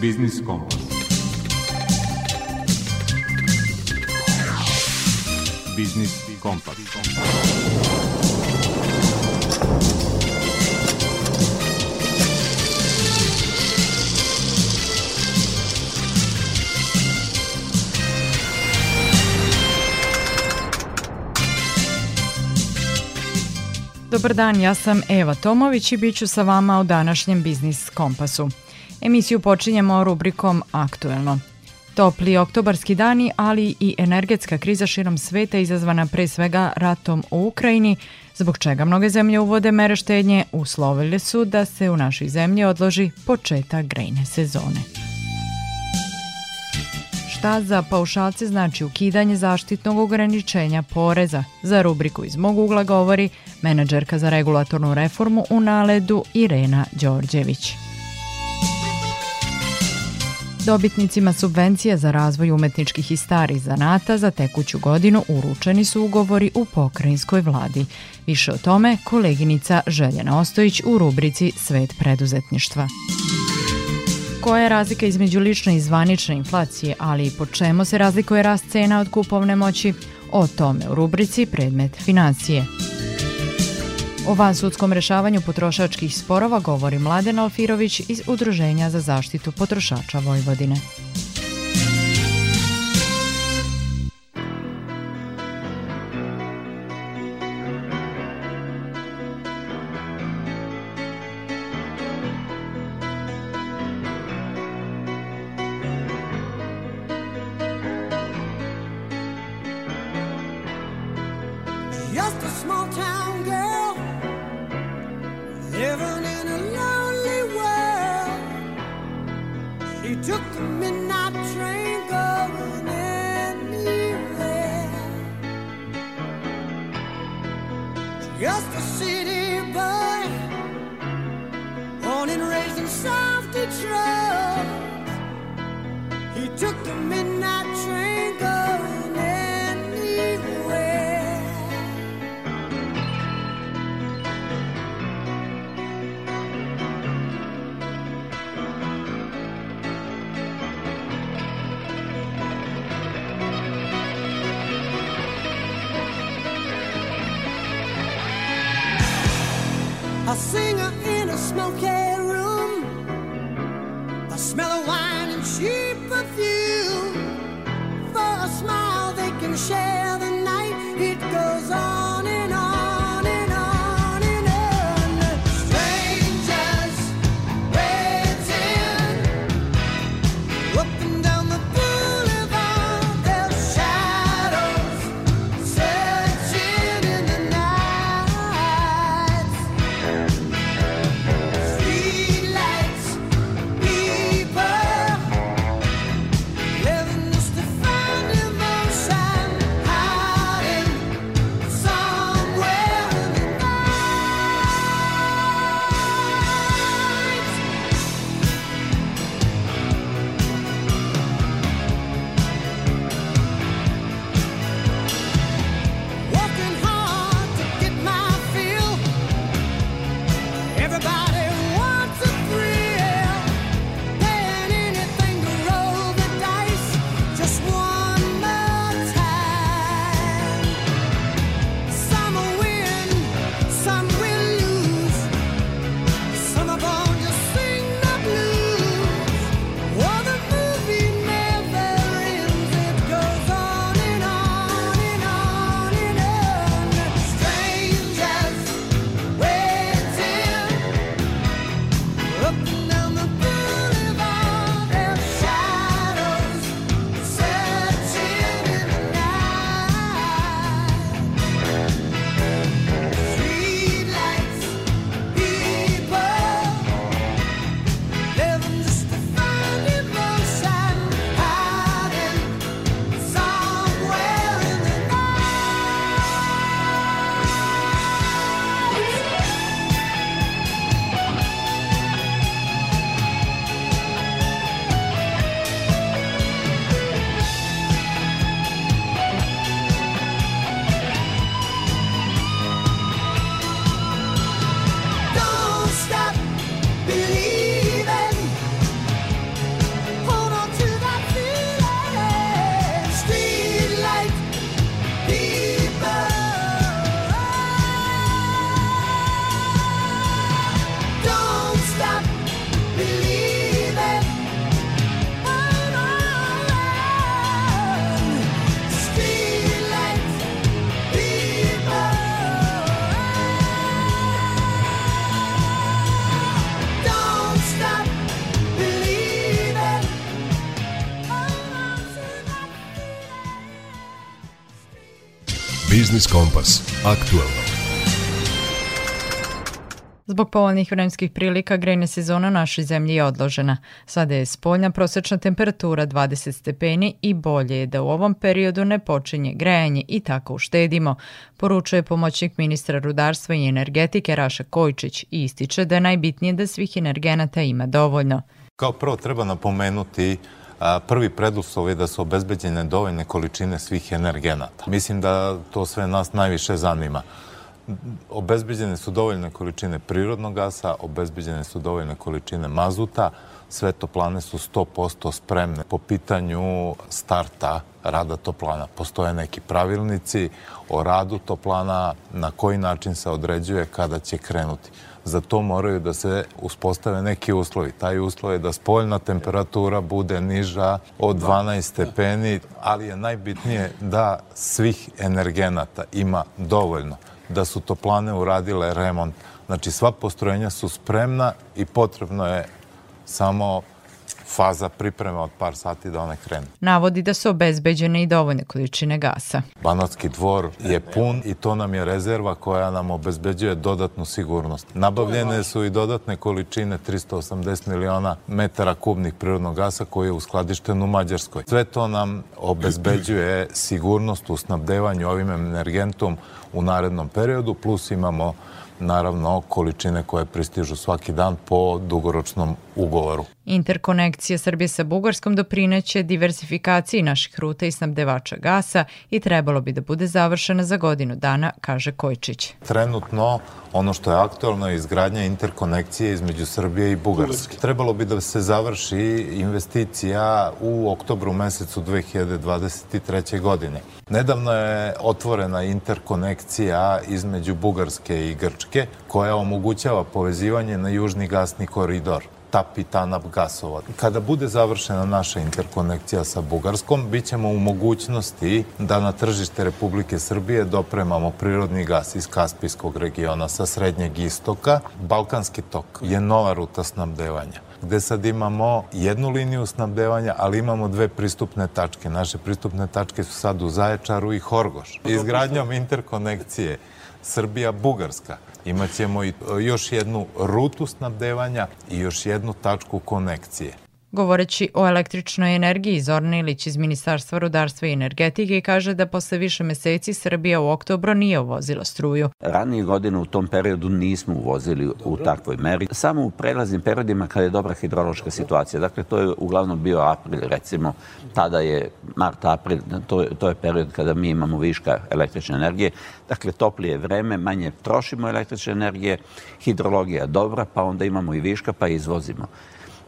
Biznis Kompas. Biznis Kompas. Dobar dan, ja sam Eva Tomović i bit ću sa vama u današnjem Biznis Kompasu. Emisiju počinjemo rubrikom Aktuelno. Topli oktobarski dani, ali i energetska kriza širom sveta izazvana pre svega ratom u Ukrajini, zbog čega mnoge zemlje uvode mere štednje, uslovili su da se u našoj zemlji odloži početak grejne sezone. Šta za paušalce znači ukidanje zaštitnog ograničenja poreza? Za rubriku iz mog ugla govori menadžerka za regulatornu reformu u Naledu Irena Đorđević. Dobitnicima subvencija za razvoj umetničkih i starih zanata za tekuću godinu uručeni su ugovori u pokrajinskoj vladi. Više o tome koleginica Željena Ostojić u rubrici Svet preduzetništva. Koja je razlika između lične i zvanične inflacije, ali i po čemu se razlikuje rast cena od kupovne moći? O tome u rubrici Predmet financije. O vansudskom rešavanju potrošačkih sporova govori Mladen Alfirović iz Udruženja za zaštitu potrošača Vojvodine. Biznis Kompas. Aktualno. Zbog povoljnih vremenskih prilika grejna sezona u našoj zemlji je odložena. Sada je spoljna prosečna temperatura 20 stepeni i bolje je da u ovom periodu ne počinje grejanje i tako uštedimo, poručuje pomoćnik ministra rudarstva i energetike Raša Kojčić i ističe da je najbitnije da svih energenata ima dovoljno. Kao prvo treba napomenuti prvi preduslov je da su obezbeđene dovoljne količine svih energenata. Mislim da to sve nas najviše zanima. Obezbeđene su dovoljne količine prirodnog gasa, obezbeđene su dovoljne količine mazuta, sve toplane su 100% spremne po pitanju starta rada toplana. Postoje neki pravilnici o radu toplana, na koji način se određuje kada će krenuti za to moraju da se uspostave neki uslovi. Taj uslov je da spoljna temperatura bude niža od 12 stepeni, ali je najbitnije da svih energenata ima dovoljno, da su toplane uradile remont. Znači sva postrojenja su spremna i potrebno je samo faza pripreme od par sati da one krenu. Navodi da su obezbeđene i dovoljne količine gasa. Banatski dvor je pun i to nam je rezerva koja nam obezbeđuje dodatnu sigurnost. Nabavljene su i dodatne količine 380 miliona metara kubnih prirodnog gasa koji je uskladišten u Mađarskoj. Sve to nam obezbeđuje sigurnost u snabdevanju ovim energentom u narednom periodu, plus imamo naravno količine koje pristižu svaki dan po dugoročnom ugovoru. Interkonekcija Srbije sa Bugarskom doprineće diversifikaciji naših ruta i snabdevača gasa i trebalo bi da bude završena za godinu dana, kaže Kojčić. Trenutno ono što je aktualno je izgradnja interkonekcije između Srbije i Bugarske. Trebalo bi da se završi investicija u oktobru mesecu 2023. godine. Nedavno je otvorena interkonekcija između Bugarske i Grčke koja omogućava povezivanje na južni gasni koridor. TAP i TANAP gasova. Kada bude završena naša interkonekcija sa Bugarskom, bit ćemo u mogućnosti da na tržište Republike Srbije dopremamo prirodni gas iz Kaspijskog regiona sa srednjeg istoka. Balkanski tok je nova ruta snabdevanja gde sad imamo jednu liniju snabdevanja, ali imamo dve pristupne tačke. Naše pristupne tačke su sad u Zaječaru i Horgoš. Izgradnjom interkonekcije Srbija-Bugarska imaćemo i još jednu rutu snabdevanja i još jednu tačku konekcije. Govoreći o električnoj energiji, Zorna Ilić iz Ministarstva rudarstva i energetike kaže da posle više meseci Srbija u oktobru nije uvozila struju. Ranije godine u tom periodu nismo uvozili u takvoj meri. Samo u prelaznim periodima kada je dobra hidrološka situacija. Dakle, to je uglavnom bio april, recimo. Tada je mart, april, to, je, to je period kada mi imamo viška električne energije. Dakle, toplije vreme, manje trošimo električne energije, hidrologija dobra, pa onda imamo i viška, pa izvozimo.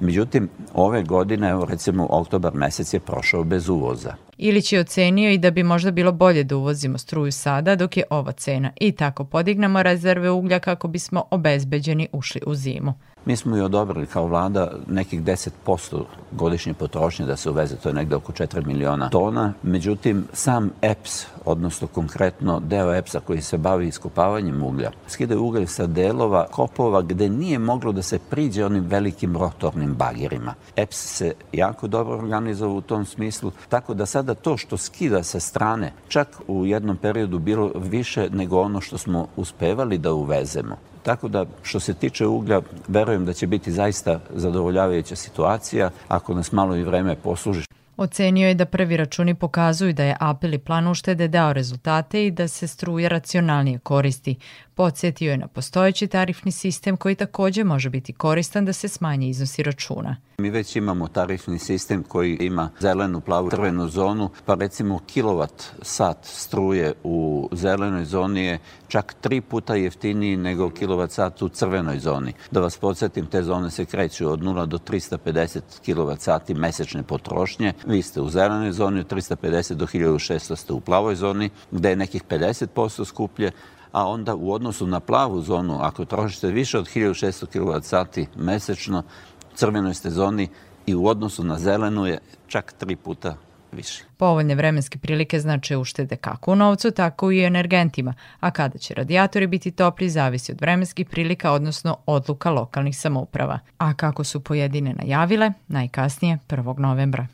Međutim, ove godine, recimo, oktobar mesec je prošao bez uvoza. Ilić je ocenio i da bi možda bilo bolje da uvozimo struju sada dok je ova cena i tako podignemo rezerve uglja kako bismo obezbeđeni ušli u zimu. Mi smo i odobrili kao vlada nekih 10% godišnje potrošnje da se uveze, to je negde oko 4 miliona tona. Međutim, sam EPS, odnosno konkretno deo EPS-a koji se bavi iskopavanjem uglja, skida ugalj sa delova kopova gde nije moglo da se priđe onim velikim rotornim bagirima. EPS se jako dobro organizovao u tom smislu, tako da sada to što skida sa strane, čak u jednom periodu bilo više nego ono što smo uspevali da uvezemo. Tako da, što se tiče uglja, verujem da će biti zaista zadovoljavajuća situacija ako nas malo i vreme posluži. Ocenio je da prvi računi pokazuju da je apel i plan uštede dao rezultate i da se struje racionalnije koristi. Podsjetio je na postojeći tarifni sistem koji takođe može biti koristan da se smanje iznosi računa. Mi već imamo tarifni sistem koji ima zelenu, plavu, crvenu zonu, pa recimo kilovat sat struje u zelenoj zoni je čak tri puta jeftiniji nego kilovat sat u crvenoj zoni. Da vas podsjetim, te zone se kreću od 0 do 350 kilovat sati mesečne potrošnje. Vi ste u zelenoj zoni od 350 do 1600 ste u plavoj zoni, gde je nekih 50% skuplje, a onda u odnosu na plavu zonu, ako trošite više od 1600 kWh mesečno, u crvenoj ste zoni i u odnosu na zelenu je čak tri puta više. Povoljne vremenske prilike znače uštede kako u novcu, tako i energentima, a kada će radijatori biti topli zavisi od vremenskih prilika, odnosno odluka lokalnih samouprava. A kako su pojedine najavile, najkasnije 1. novembra.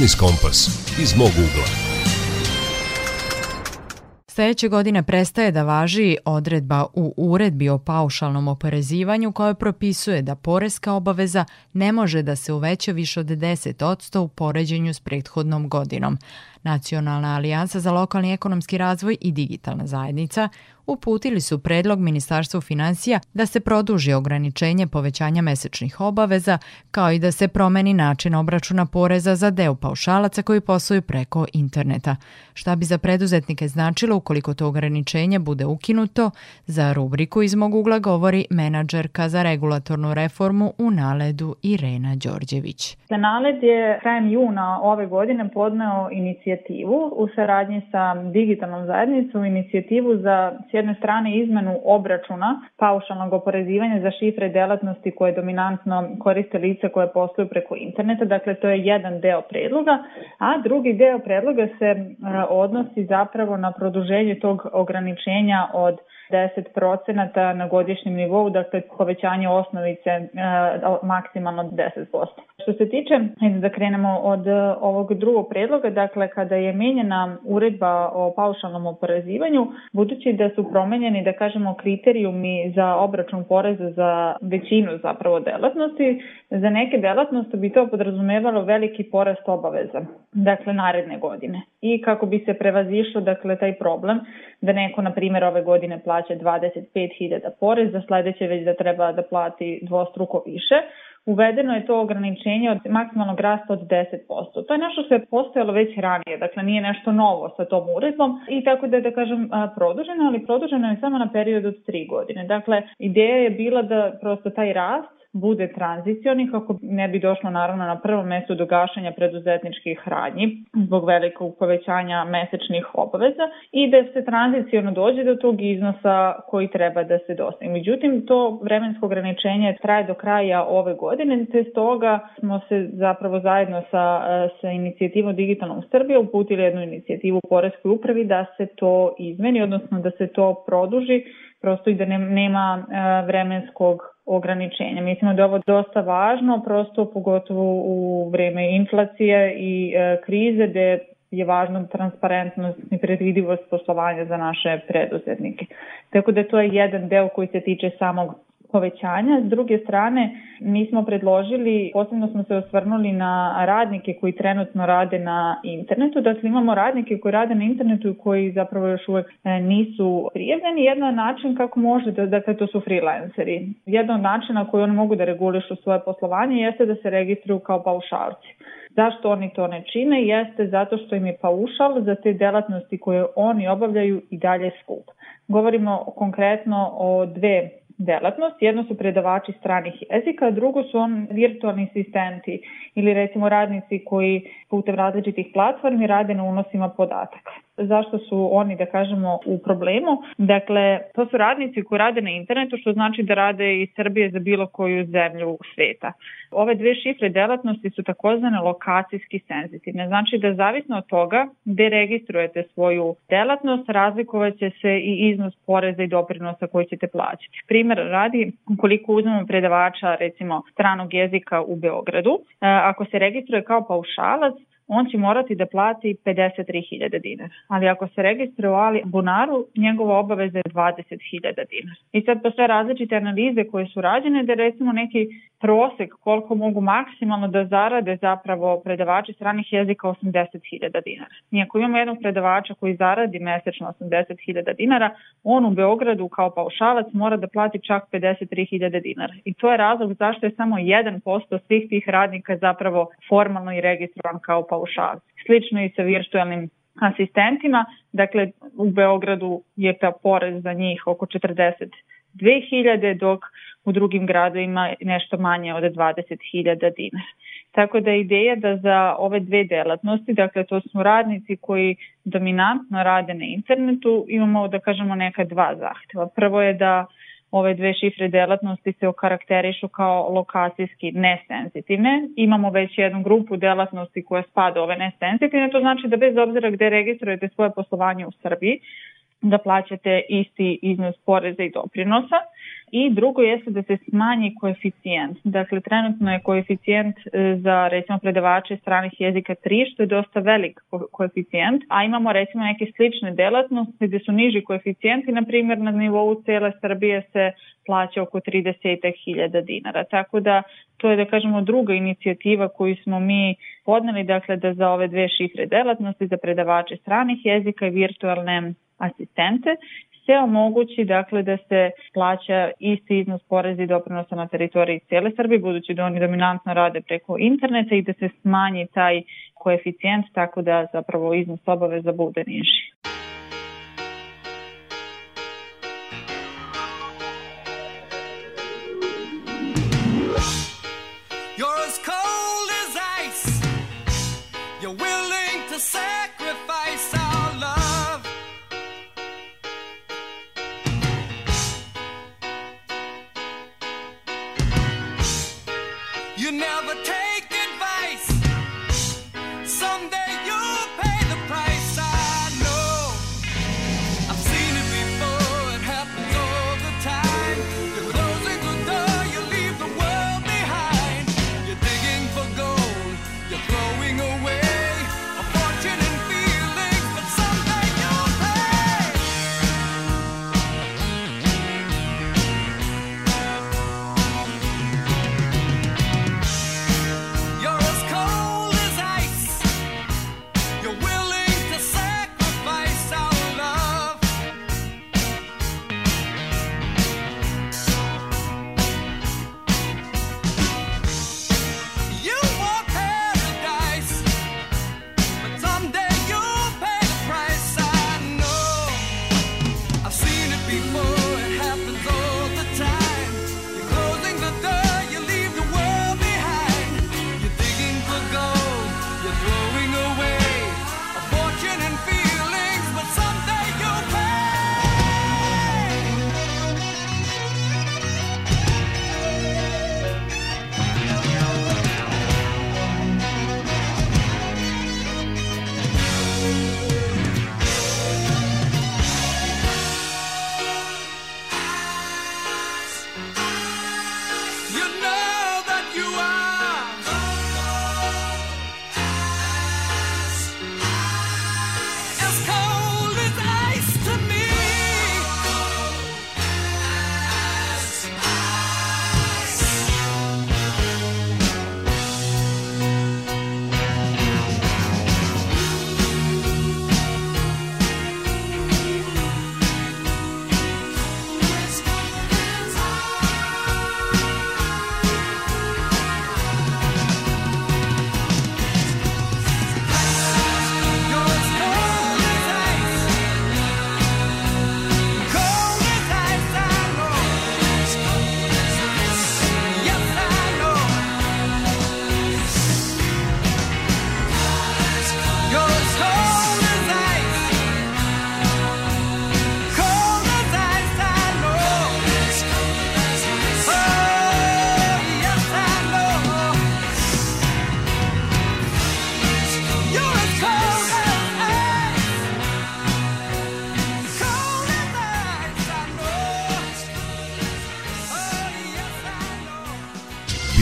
Biznis Kompas iz mog ugla. Sledeće godine prestaje da važi odredba u uredbi o paušalnom oporezivanju koja propisuje da poreska obaveza ne može da se uveća više od 10% u poređenju s prethodnom godinom. Nacionalna alijansa za lokalni ekonomski razvoj i digitalna zajednica uputili su predlog Ministarstvu financija da se produži ograničenje povećanja mesečnih obaveza, kao i da se promeni način obračuna poreza za deo paušalaca koji posluju preko interneta. Šta bi za preduzetnike značilo ukoliko to ograničenje bude ukinuto, za rubriku iz mog ugla govori menadžerka za regulatornu reformu u Naledu Irena Đorđević. Naled je krajem juna ove godine podneo inicijativu u saradnji sa digitalnom zajednicom, inicijativu za jedne strane izmenu obračuna paušalnog oporezivanja za šifre delatnosti koje dominantno koriste lice koje posluju preko interneta, dakle to je jedan deo predloga, a drugi deo predloga se e, odnosi zapravo na produženje tog ograničenja od 10% na godišnjem nivou, dakle povećanje osnovice e, maksimalno 10%. Što se tiče, da krenemo od e, ovog drugog predloga, dakle kada je menjena uredba o paušalnom oporezivanju, budući da su promenjeni, da kažemo, kriterijumi za obračun poreza za većinu zapravo delatnosti, za neke delatnosti bi to podrazumevalo veliki porast obaveza, dakle naredne godine. I kako bi se prevazišlo, dakle, taj problem da neko, na primjer, ove godine plaća 25.000 poreza, sledeće već da treba da plati dvostruko više, uvedeno je to ograničenje od maksimalnog rasta od 10%. To je nešto što je postojalo već ranije, dakle nije nešto novo sa tom uredbom i tako da je, da kažem, produženo, ali produženo je samo na period od 3 godine. Dakle, ideja je bila da prosto taj rast bude tranzicioni kako ne bi došlo naravno na prvo mesto do gašanja preduzetničkih radnji zbog velikog povećanja mesečnih obaveza i da se tranziciono dođe do tog iznosa koji treba da se dostaje. Međutim, to vremensko ograničenje traje do kraja ove godine, te stoga smo se zapravo zajedno sa, sa inicijativom Digitalnom Srbije uputili jednu inicijativu Poreskoj upravi da se to izmeni, odnosno da se to produži prosto i da nema vremenskog ograničenja. Mislimo da je ovo dosta važno, prosto pogotovo u vreme inflacije i e, krize gde je važna transparentnost i predvidivost poslovanja za naše preduzetnike. Tako da to je jedan deo koji se tiče samog povećanja. S druge strane, mi smo predložili, posebno smo se osvrnuli na radnike koji trenutno rade na internetu. Dakle, imamo radnike koji rade na internetu i koji zapravo još uvek e, nisu prijavljeni. Jedan način kako može, da, dakle, to su freelanceri. Jedan od načina koji oni mogu da regulišu svoje poslovanje jeste da se registruju kao paušalci. Zašto oni to ne čine? Jeste zato što im je paušal za te delatnosti koje oni obavljaju i dalje skup. Govorimo konkretno o dve delatnost. Jedno su predavači stranih jezika, a drugo su on virtualni asistenti ili recimo radnici koji putem različitih platformi rade na unosima podataka zašto su oni, da kažemo, u problemu. Dakle, to su radnici koji rade na internetu, što znači da rade iz Srbije za bilo koju zemlju sveta. Ove dve šifre delatnosti su takozvane lokacijski senzitivne. Znači da zavisno od toga gde registrujete svoju delatnost, razlikovaće se i iznos poreza i doprinosa koji ćete plaćati. Primer radi, ukoliko uzmemo predavača recimo stranog jezika u Beogradu, e, ako se registruje kao paušalac, on će morati da plati 53.000 dinara. Ali ako se registruje u Ali Bunaru, njegova obaveza je 20.000 dinara. I sad postoje različite analize koje su rađene da recimo neki prosek koliko mogu maksimalno da zarade zapravo predavači stranih jezika 80.000 dinara. Nijako imamo jednog predavača koji zaradi mesečno 80.000 dinara, on u Beogradu kao paušalac mora da plati čak 53.000 dinara. I to je razlog zašto je samo 1% svih tih radnika zapravo formalno i registrovan kao paušalac. Slično i sa virtualnim asistentima, dakle u Beogradu je ta porez za njih oko 42.000, dok u drugim gradovima nešto manje od 20.000 dinara. Tako da ideja da za ove dve delatnosti, dakle to su radnici koji dominantno rade na internetu, imamo da kažemo neka dva zahteva. Prvo je da ove dve šifre delatnosti se okarakterišu kao lokacijski nesenzitivne. Imamo već jednu grupu delatnosti koja spada ove nesenzitivne, to znači da bez obzira gde registrujete svoje poslovanje u Srbiji, da plaćate isti iznos poreza i doprinosa i drugo jeste da se smanji koeficijent. Dakle, trenutno je koeficijent e, za recimo predavače stranih jezika 3, što je dosta velik koeficijent, a imamo recimo neke slične delatnosti gde su niži koeficijenti, na primjer na nivou cele Srbije se plaća oko 30.000 dinara. Tako da to je da kažemo druga inicijativa koju smo mi podneli, dakle da za ove dve šifre delatnosti, za predavače stranih jezika i virtualne asistente se omogući dakle da se plaća isti iznos poreza i doprinosa na teritoriji cijele Srbije, budući da oni dominantno rade preko interneta i da se smanji taj koeficijent tako da zapravo iznos obaveza bude niži.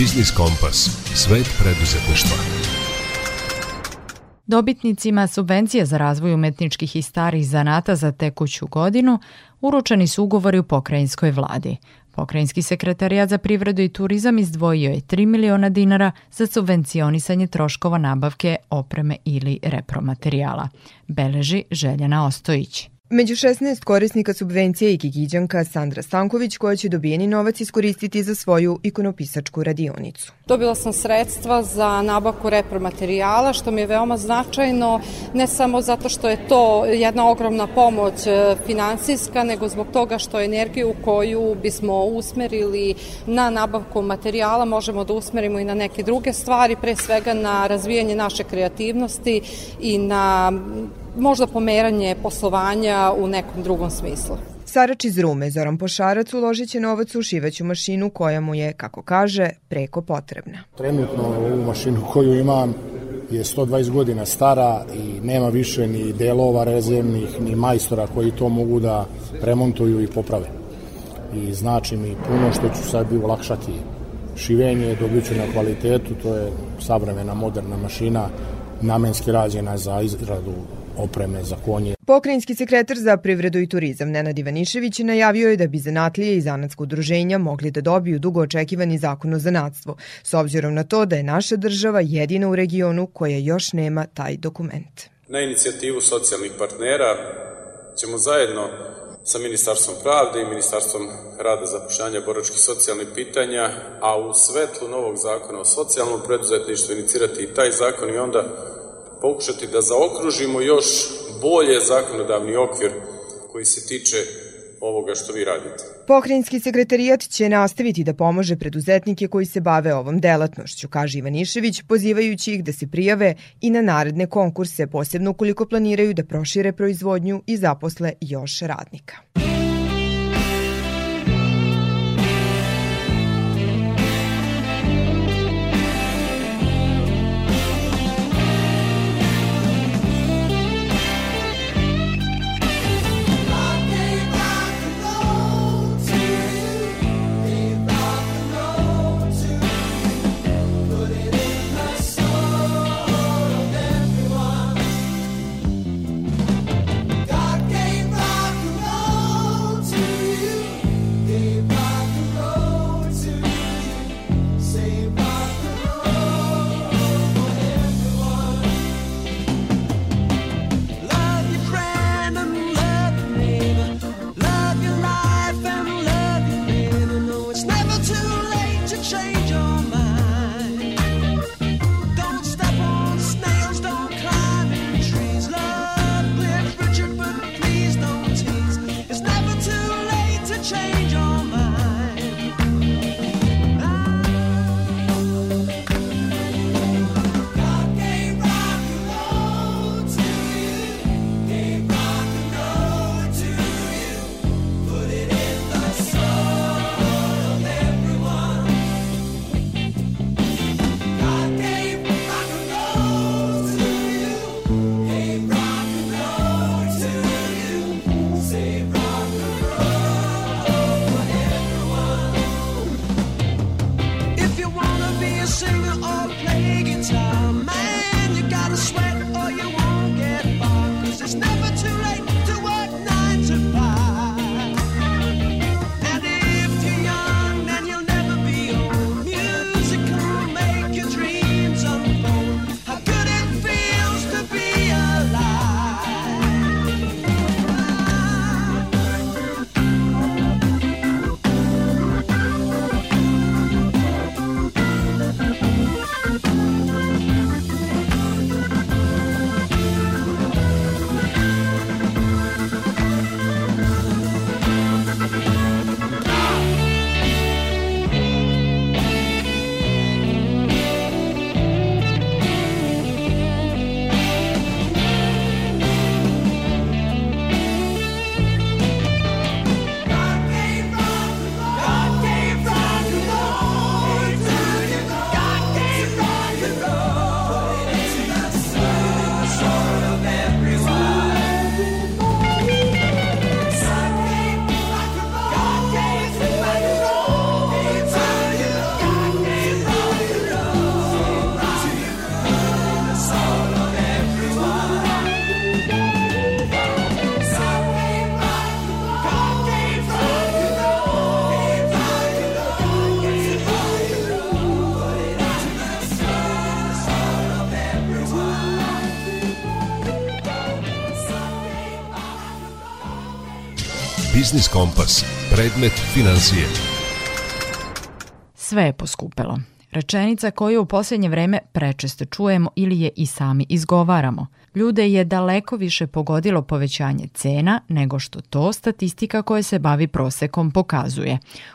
Biznis Kompas. Svet preduzetništva. Dobitnicima subvencije za razvoj umetničkih i starih zanata za tekuću godinu uručeni su ugovori u pokrajinskoj vladi. Pokrajinski sekretarijat za privredu i turizam izdvojio je 3 miliona dinara za subvencionisanje troškova nabavke opreme ili repromaterijala. Beleži Željana Ostojić. Među 16 korisnika subvencije i Kikiđanka Sandra Stanković koja će dobijeni novac iskoristiti za svoju ikonopisačku radionicu. Dobila sam sredstva za nabavku repromaterijala što mi je veoma značajno ne samo zato što je to jedna ogromna pomoć e, finansijska nego zbog toga što energiju koju bismo usmerili na nabavku materijala možemo da usmerimo i na neke druge stvari, pre svega na razvijanje naše kreativnosti i na možda pomeranje poslovanja u nekom drugom smislu. Sarač iz Rume, Zoran Pošarac, uložit će novac u šiveću mašinu koja mu je, kako kaže, preko potrebna. Trenutno ovu mašinu koju imam je 120 godina stara i nema više ni delova rezervnih, ni majstora koji to mogu da remontuju i poprave. i znači mi puno što ću sebi ulakšati šivenje, dobit ću na kvalitetu, to je savremena moderna mašina, namenski rađena za izradu opreme za konje. Pokrajinski sekretar za privredu i turizam Nenad Ivanišević najavio je da bi zanatlije i zanatsko udruženja mogli da dobiju dugo očekivani zakon o zanatstvu, s obzirom na to da je naša država jedina u regionu koja još nema taj dokument. Na inicijativu socijalnih partnera ćemo zajedno sa Ministarstvom pravde i Ministarstvom rada, zapošljanja, boračkih socijalnih pitanja, a u svetlu novog zakona o socijalnom preduzetništvu inicirati i taj zakon i onda pokušati da zaokružimo još bolje zakonodavni okvir koji se tiče ovoga što vi radite. Pokrajinski sekretarijat će nastaviti da pomože preduzetnike koji se bave ovom delatnošću, kaže Ivanišević, pozivajući ih da se prijave i na naredne konkurse, posebno ukoliko planiraju da prošire proizvodnju i zaposle još radnika. Biznis Kompas. Predmet financije. Sve je poskupelo. Rečenica koju u posljednje vreme prečesto čujemo ili je i sami izgovaramo. Ljude je daleko više pogodilo povećanje cena nego što to statistika koja se bavi prosekom pokazuje.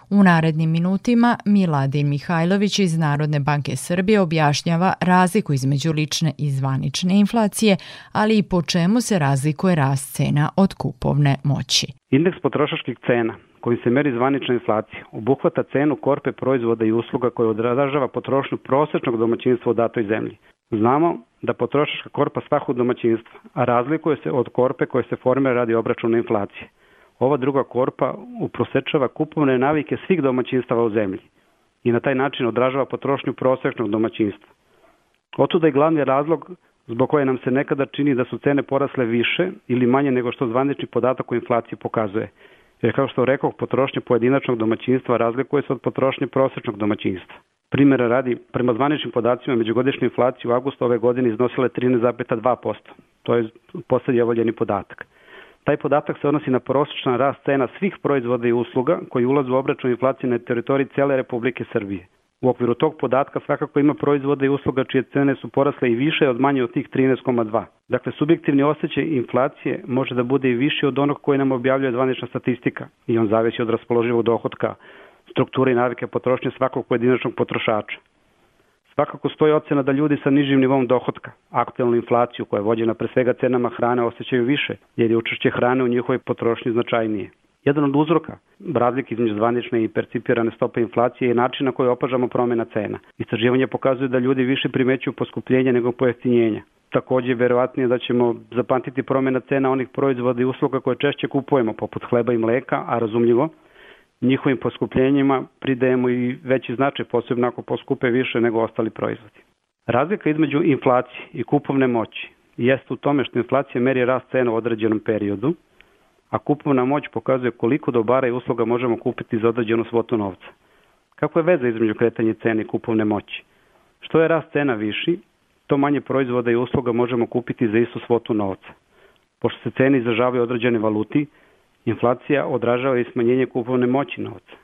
U narednim minutima Miladin Mihajlović iz Narodne banke Srbije objašnjava razliku između lične i zvanične inflacije, ali i po čemu se razlikuje rast cena od kupovne moći. Indeks potrošačkih cena kojim se meri zvanična inflacija, obuhvata cenu korpe proizvoda i usluga koje odražava potrošnju prosečnog domaćinstva u datoj zemlji. Znamo da potrošačka korpa svakog domaćinstva, a razlikuje se od korpe koje se formira radi obračuna inflacije. ova druga korpa uprosečava kupovne navike svih domaćinstava u zemlji i na taj način odražava potrošnju prosečnog domaćinstva. Otuda je glavni razlog zbog koje nam se nekada čini da su cene porasle više ili manje nego što zvanični podatak o inflaciji pokazuje. Jer kao što rekao, potrošnja pojedinačnog domaćinstva razlikuje se od potrošnje prosečnog domaćinstva. Primera radi, prema zvaničnim podacima, međugodišnja inflacija u avgustu ove godine iznosila je 13,2%. To je poslednji ovoljeni podatak. Taj podatak se odnosi na prosječan rast cena svih proizvoda i usluga koji ulaze u obračun inflacije na teritoriji cele Republike Srbije. U okviru tog podatka svakako ima proizvoda i usluga čije cene su porasle i više od manje od tih 13,2. Dakle, subjektivni osjećaj inflacije može da bude i više od onog koji nam objavljuje zvanična statistika i on zavisi od raspoloživog dohodka, strukture i navike potrošnje svakog pojedinačnog potrošača. Svakako stoji ocena da ljudi sa nižim nivom dohodka, aktualnu inflaciju koja je vođena pre svega cenama hrane osjećaju više, jer je učešće hrane u njihovoj potrošnji značajnije. Jedan od uzroka razlike između zvanične i percipirane stope inflacije je način na koji opažamo promena cena. Istraživanje pokazuje da ljudi više primećuju poskupljenja nego pojeftinjenja. Takođe, verovatnije da ćemo zapamtiti promena cena onih proizvoda i usluga koje češće kupujemo, poput hleba i mleka, a razumljivo, njihovim poskupljenjima pridajemo i veći značaj, posebno ako poskupe više nego ostali proizvodi. Razlika između inflacije i kupovne moći jeste u tome što inflacija meri rast cena u određenom periodu, a kupovna moć pokazuje koliko dobara i usluga možemo kupiti za određenu svotu novca. Kako je veza između kretanja cene i kupovne moći? Što je rast cena viši, to manje proizvoda i usluga možemo kupiti za istu svotu novca. Pošto se cene izražavaju određene valuti, inflacija odražava i smanjenje kupovne moći novca.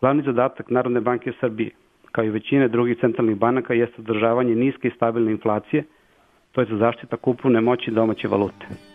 Glavni zadatak Narodne banke Srbije, kao i većine drugih centralnih banaka, jeste održavanje niske i stabilne inflacije, to je za zaštita kupovne moći domaće valute.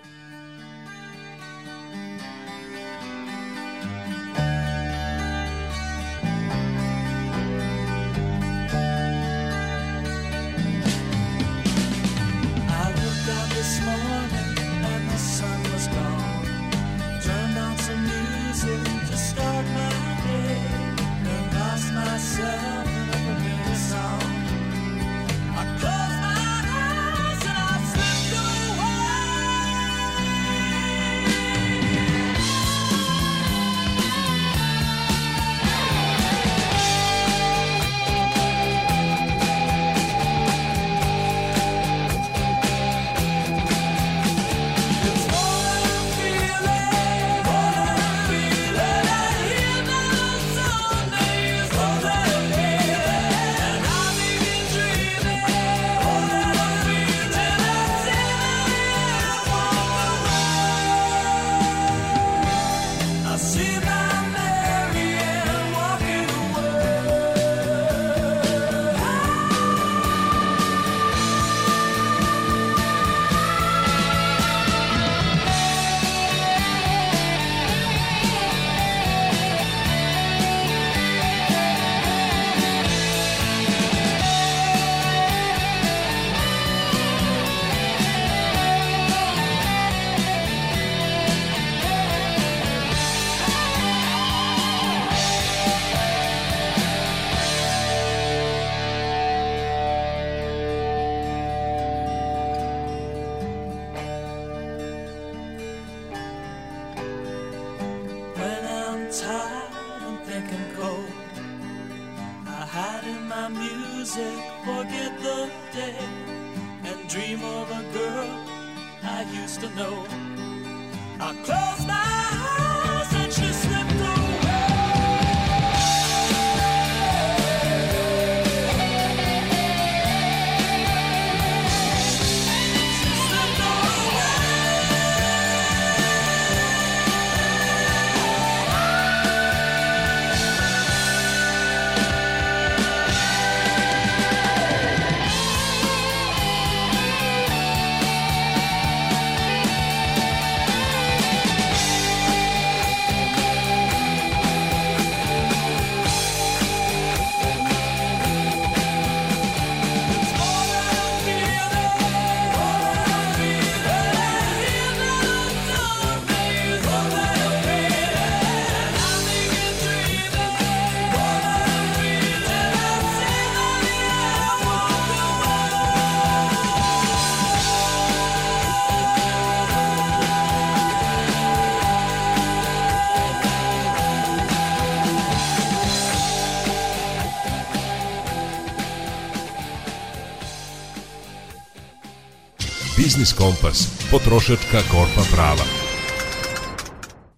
Biznis Kompas, potrošačka korpa prava.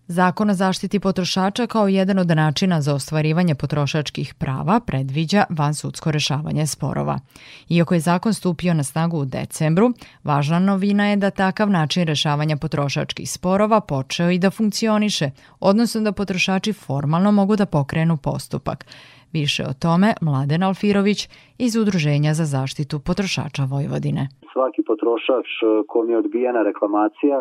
Zakon o zaštiti potrošača kao jedan od načina za ostvarivanje potrošačkih prava predviđa vansudsko rešavanje sporova. Iako je zakon stupio na snagu u decembru, važna novina je da takav način rešavanja potrošačkih sporova počeo i da funkcioniše, odnosno da potrošači formalno mogu da pokrenu postupak. Više o tome Mladen Alfirović iz Udruženja za zaštitu potrošača Vojvodine. Svaki potrošač eh, kom je odbijena reklamacija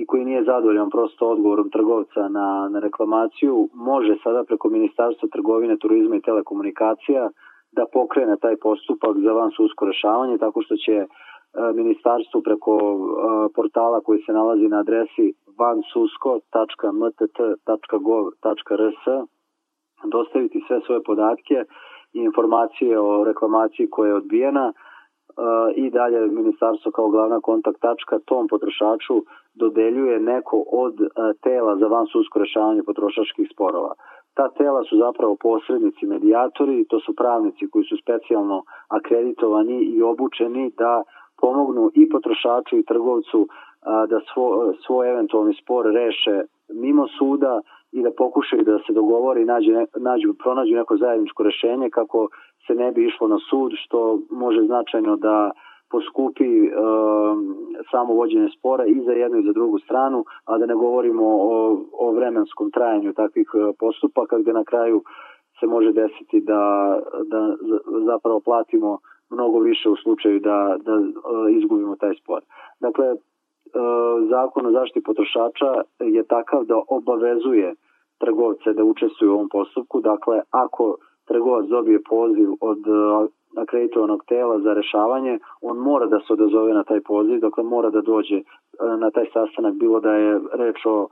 i koji nije zadovoljan prosto odgovorom trgovca na, na reklamaciju, može sada preko Ministarstva trgovine, turizma i telekomunikacija da pokrene taj postupak za van sudsko rešavanje tako što će eh, ministarstvo preko eh, portala koji se nalazi na adresi vansusko.mtt.gov.rs dostaviti sve svoje podatke i informacije o reklamaciji koja je odbijena i dalje ministarstvo kao glavna kontakt tačka tom potrošaču dodeljuje neko od tela za van sudsko rešavanje potrošačkih sporova. Ta tela su zapravo posrednici medijatori, to su pravnici koji su specijalno akreditovani i obučeni da pomognu i potrošaču i trgovcu da svo, svoj eventualni spor reše mimo suda i da pokušaju da se dogovori i nađu, nađu, pronađu neko zajedničko rešenje kako se ne bi išlo na sud, što može značajno da poskupi e, samo vođenje spora i za jednu i za drugu stranu, a da ne govorimo o, o vremenskom trajanju takvih e, postupaka gde na kraju se može desiti da, da zapravo platimo mnogo više u slučaju da, da e, izgubimo taj spor. Dakle, zakon o zaštiti potrošača je takav da obavezuje trgovce da učestvuju u ovom postupku. Dakle, ako trgovac dobije poziv od e, akreditovanog tela za rešavanje, on mora da se odazove na taj poziv, dakle mora da dođe e, na taj sastanak, bilo da je reč o,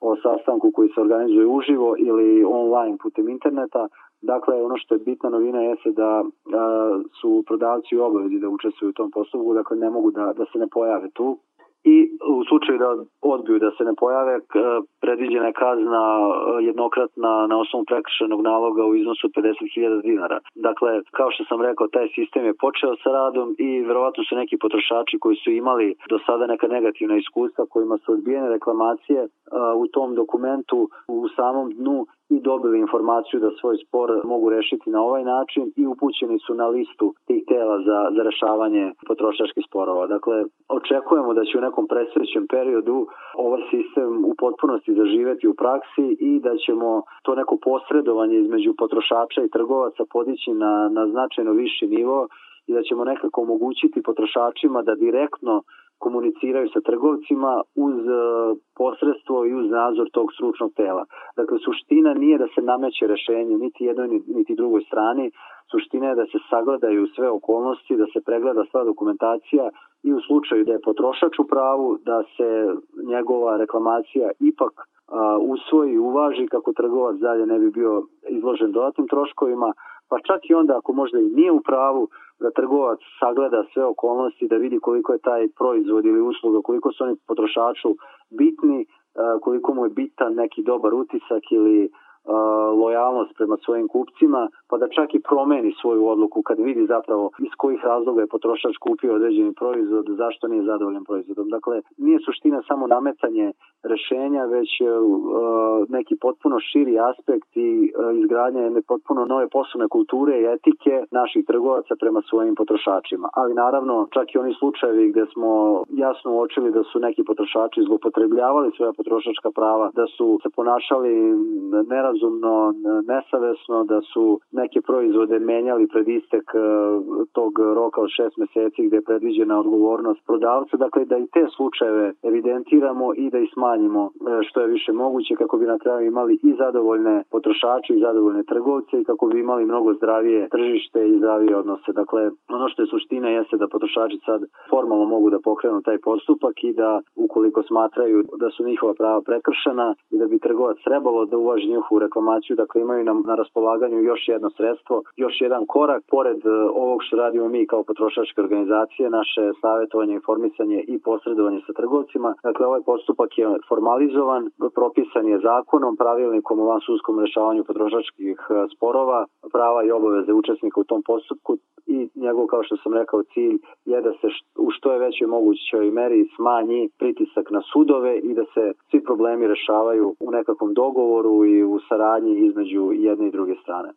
o sastanku koji se organizuje uživo ili online putem interneta. Dakle, ono što je bitna novina jeste da a, su prodavci u obavezi da učestvuju u tom postupku, dakle ne mogu da, da se ne pojave tu i u slučaju da odbiju da se ne pojave predviđena je kazna e, jednokratna na osnovu prekršenog naloga u iznosu 50.000 dinara. Dakle, kao što sam rekao, taj sistem je počeo sa radom i verovatno su neki potrošači koji su imali do sada neka negativna iskustva kojima su odbijene reklamacije e, u tom dokumentu u samom dnu i dobili informaciju da svoj spor mogu rešiti na ovaj način i upućeni su na listu tih tela za, za rešavanje potrošačkih sporova. Dakle, očekujemo da će u nekom presvećem periodu ovaj sistem u potpunosti zaživeti u praksi i da ćemo to neko posredovanje između potrošača i trgovaca podići na, na značajno viši nivo i da ćemo nekako omogućiti potrošačima da direktno komuniciraju sa trgovcima uz e, posredstvo i uz nadzor tog stručnog tela. Dakle, suština nije da se nameće rešenje niti jednoj niti drugoj strani, suština je da se sagledaju sve okolnosti, da se pregleda sva dokumentacija i u slučaju da je potrošač u pravu, da se njegova reklamacija ipak usvoji uvaži kako trgovac dalje ne bi bio izložen dodatnim troškovima, pa čak i onda ako možda i nije u pravu, da trgovac sagleda sve okolnosti, da vidi koliko je taj proizvod ili usluga, koliko su oni potrošaču bitni, koliko mu je bitan neki dobar utisak ili lojalnost prema svojim kupcima, pa da čak i promeni svoju odluku kad vidi zapravo iz kojih razloga je potrošač kupio određeni proizvod, zašto nije zadovoljan proizvodom. Dakle, nije suština samo nametanje rešenja, već neki potpuno širi aspekt i izgradnja jedne potpuno nove poslovne kulture i etike naših trgovaca prema svojim potrošačima. Ali naravno, čak i oni slučajevi gde smo jasno uočili da su neki potrošači zlopotrebljavali svoja potrošačka prava, da su se ponašali nerazumno nerazumno, nesavesno, da su neke proizvode menjali pred istek e, tog roka od šest meseci gde je predviđena odgovornost prodavca, dakle da i te slučajeve evidentiramo i da ih smanjimo e, što je više moguće kako bi na kraju imali i zadovoljne potrošače i zadovoljne trgovce i kako bi imali mnogo zdravije tržište i zdravije odnose. Dakle, ono što je suština jeste da potrošači sad formalno mogu da pokrenu taj postupak i da ukoliko smatraju da su njihova prava prekršena i da bi trgovac trebalo da uvaži njihovu reklamaciju, dakle imaju nam na raspolaganju još jedno sredstvo, još jedan korak pored e, ovog što radimo mi kao potrošačke organizacije, naše savjetovanje, informisanje i posredovanje sa trgovcima. Dakle, ovaj postupak je formalizovan, propisan je zakonom, pravilnikom o vansudskom rešavanju potrošačkih e, sporova, prava i obaveze učesnika u tom postupku i njegov, kao što sam rekao, cilj je da se u što je većoj mogućoj meri smanji pritisak na sudove i da se svi problemi rešavaju u nekakvom dogovoru i u saradnji između jedne i druge strane.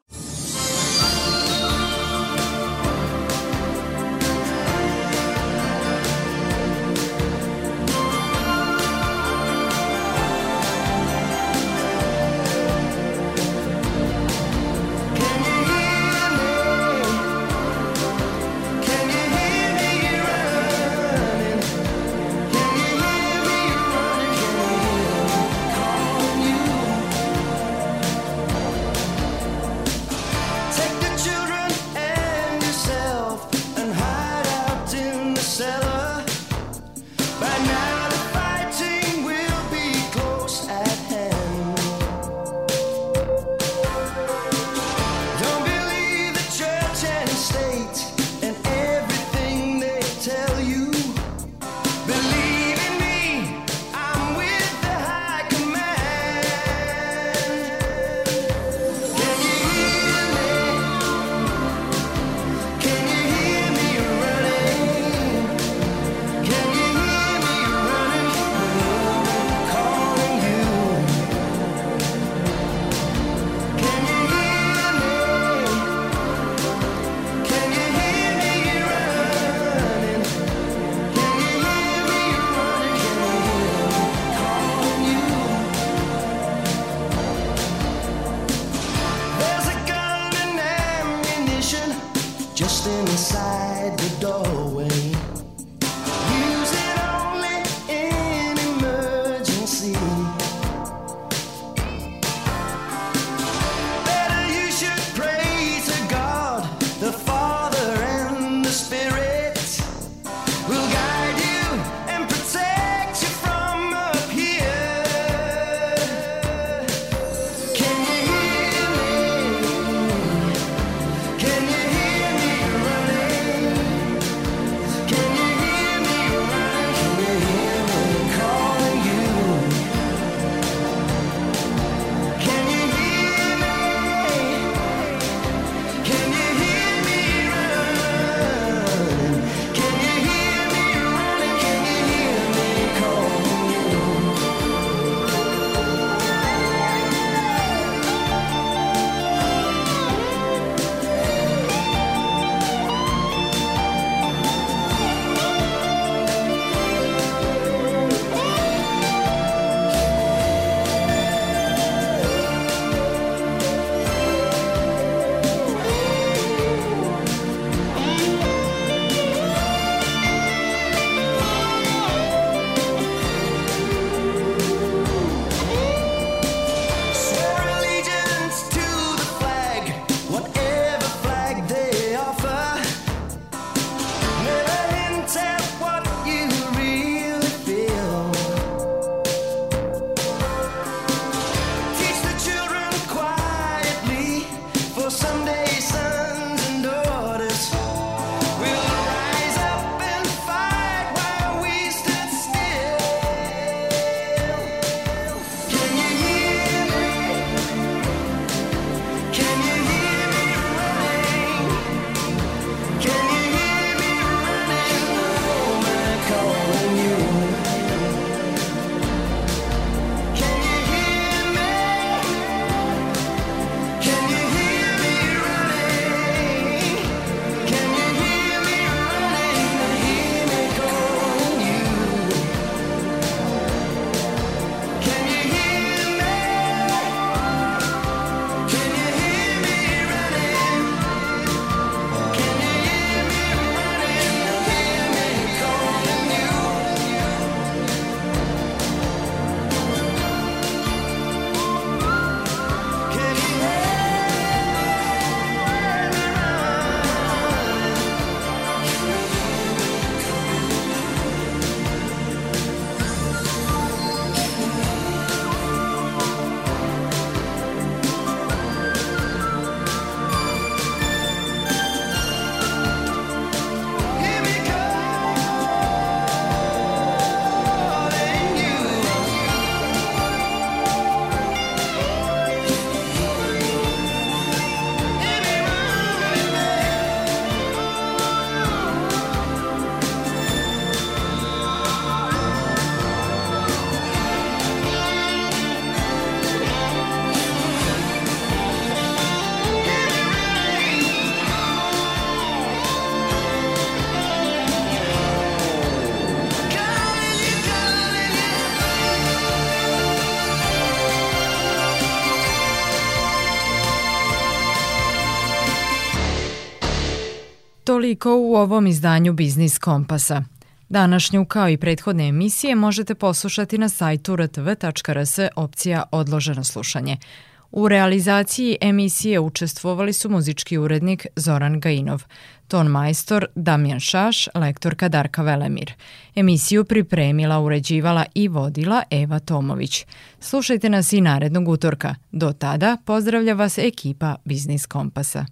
Toliko u ovom izdanju Biznis Kompasa. Današnju kao i prethodne emisije možete poslušati na sajtu rtv.rs opcija odloženo slušanje. U realizaciji emisije učestvovali su muzički urednik Zoran Gajinov, ton majstor Damjan Šaš, lektorka Darka Velemir. Emisiju pripremila, uređivala i vodila Eva Tomović. Slušajte nas i narednog utorka. Do tada pozdravlja vas ekipa Biznis Kompasa.